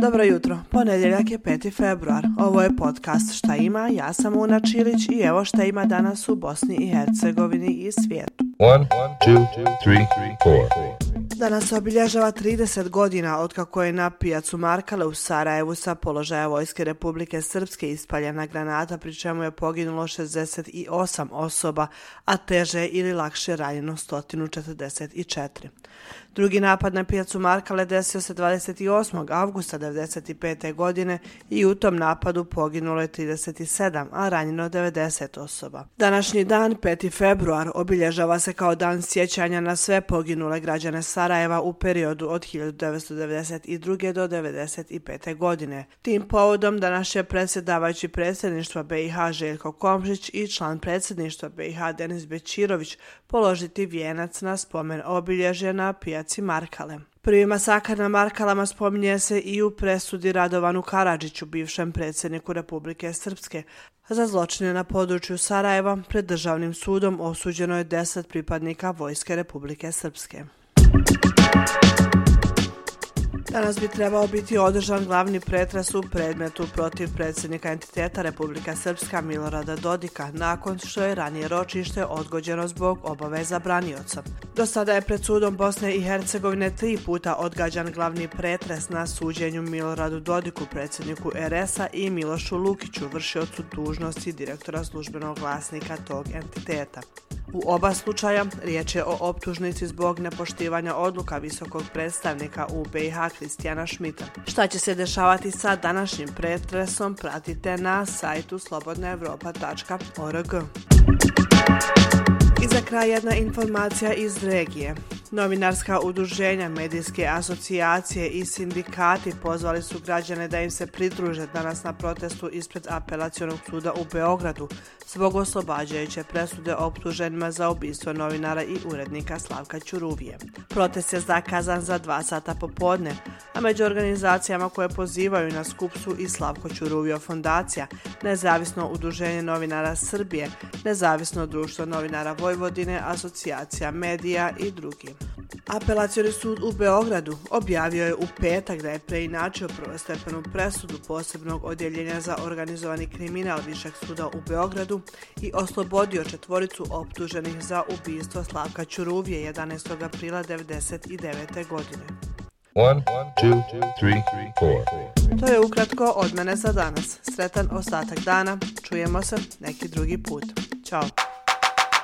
Dobro jutro, ponedjeljak je 5. februar. Ovo je podcast Šta ima, ja sam Una Čilić i evo šta ima danas u Bosni i Hercegovini i svijetu. 1, 2, 3, 4. Danas se obilježava 30 godina od kako je na pijacu Markale u Sarajevu sa položaja Vojske Republike Srpske ispaljena granata, pri čemu je poginulo 68 osoba, a teže ili lakše ranjeno 144. Drugi napad na pijacu Markale desio se 28. avgusta 1995. godine i u tom napadu poginulo je 37, a ranjeno 90 osoba. Današnji dan, 5. februar, obilježava se kao dan sjećanja na sve poginule građane Sarajeva Sarajeva u periodu od 1992. do 1995. godine. Tim povodom danas je predsjedavajući predsjedništva BiH Željko Komšić i član predsjedništva BiH Denis Bečirović položiti vijenac na spomen obilježje na pijaci Markale. Prvi masakar na Markalama spominje se i u presudi Radovanu Karadžiću, bivšem predsjedniku Republike Srpske. Za zločine na području Sarajeva pred državnim sudom osuđeno je 10 pripadnika Vojske Republike Srpske. Danas bi trebao biti održan glavni pretres u predmetu protiv predsjednika entiteta Republika Srpska Milorada Dodika, nakon što je ranije ročište odgođeno zbog obaveza branioca. Do sada je pred sudom Bosne i Hercegovine tri puta odgađan glavni pretres na suđenju Miloradu Dodiku, predsjedniku RS-a i Milošu Lukiću, vršiocu dužnosti direktora službenog glasnika tog entiteta. U oba slučaja riječ je o optužnici zbog nepoštivanja odluka visokog predstavnika u BiH Kristijana Šmita. Šta će se dešavati sa današnjim pretresom pratite na sajtu slobodnaevropa.org. I za kraj jedna informacija iz regije. Novinarska udruženja, medijske asocijacije i sindikati pozvali su građane da im se pridruže danas na protestu ispred apelacijonog suda u Beogradu zbog oslobađajuće presude optuženima za ubistvo novinara i urednika Slavka Ćuruvije. Protest je zakazan za dva sata popodne, a među organizacijama koje pozivaju na skup su i Slavko Ćuruvio fondacija, Nezavisno udruženje novinara Srbije, Nezavisno društvo novinara Vojvodine, Asocijacija medija i drugi. Apelacijoni sud u Beogradu objavio je u petak da je preinačio prvostepenu presudu posebnog odjeljenja za organizovani kriminal Višeg suda u Beogradu i oslobodio četvoricu optuženih za ubistvo Slavka Ćuruvije 11. aprila 1999. godine. One, two, three, to je ukratko od mene za danas. Sretan ostatak dana. Čujemo se neki drugi put. Ćao.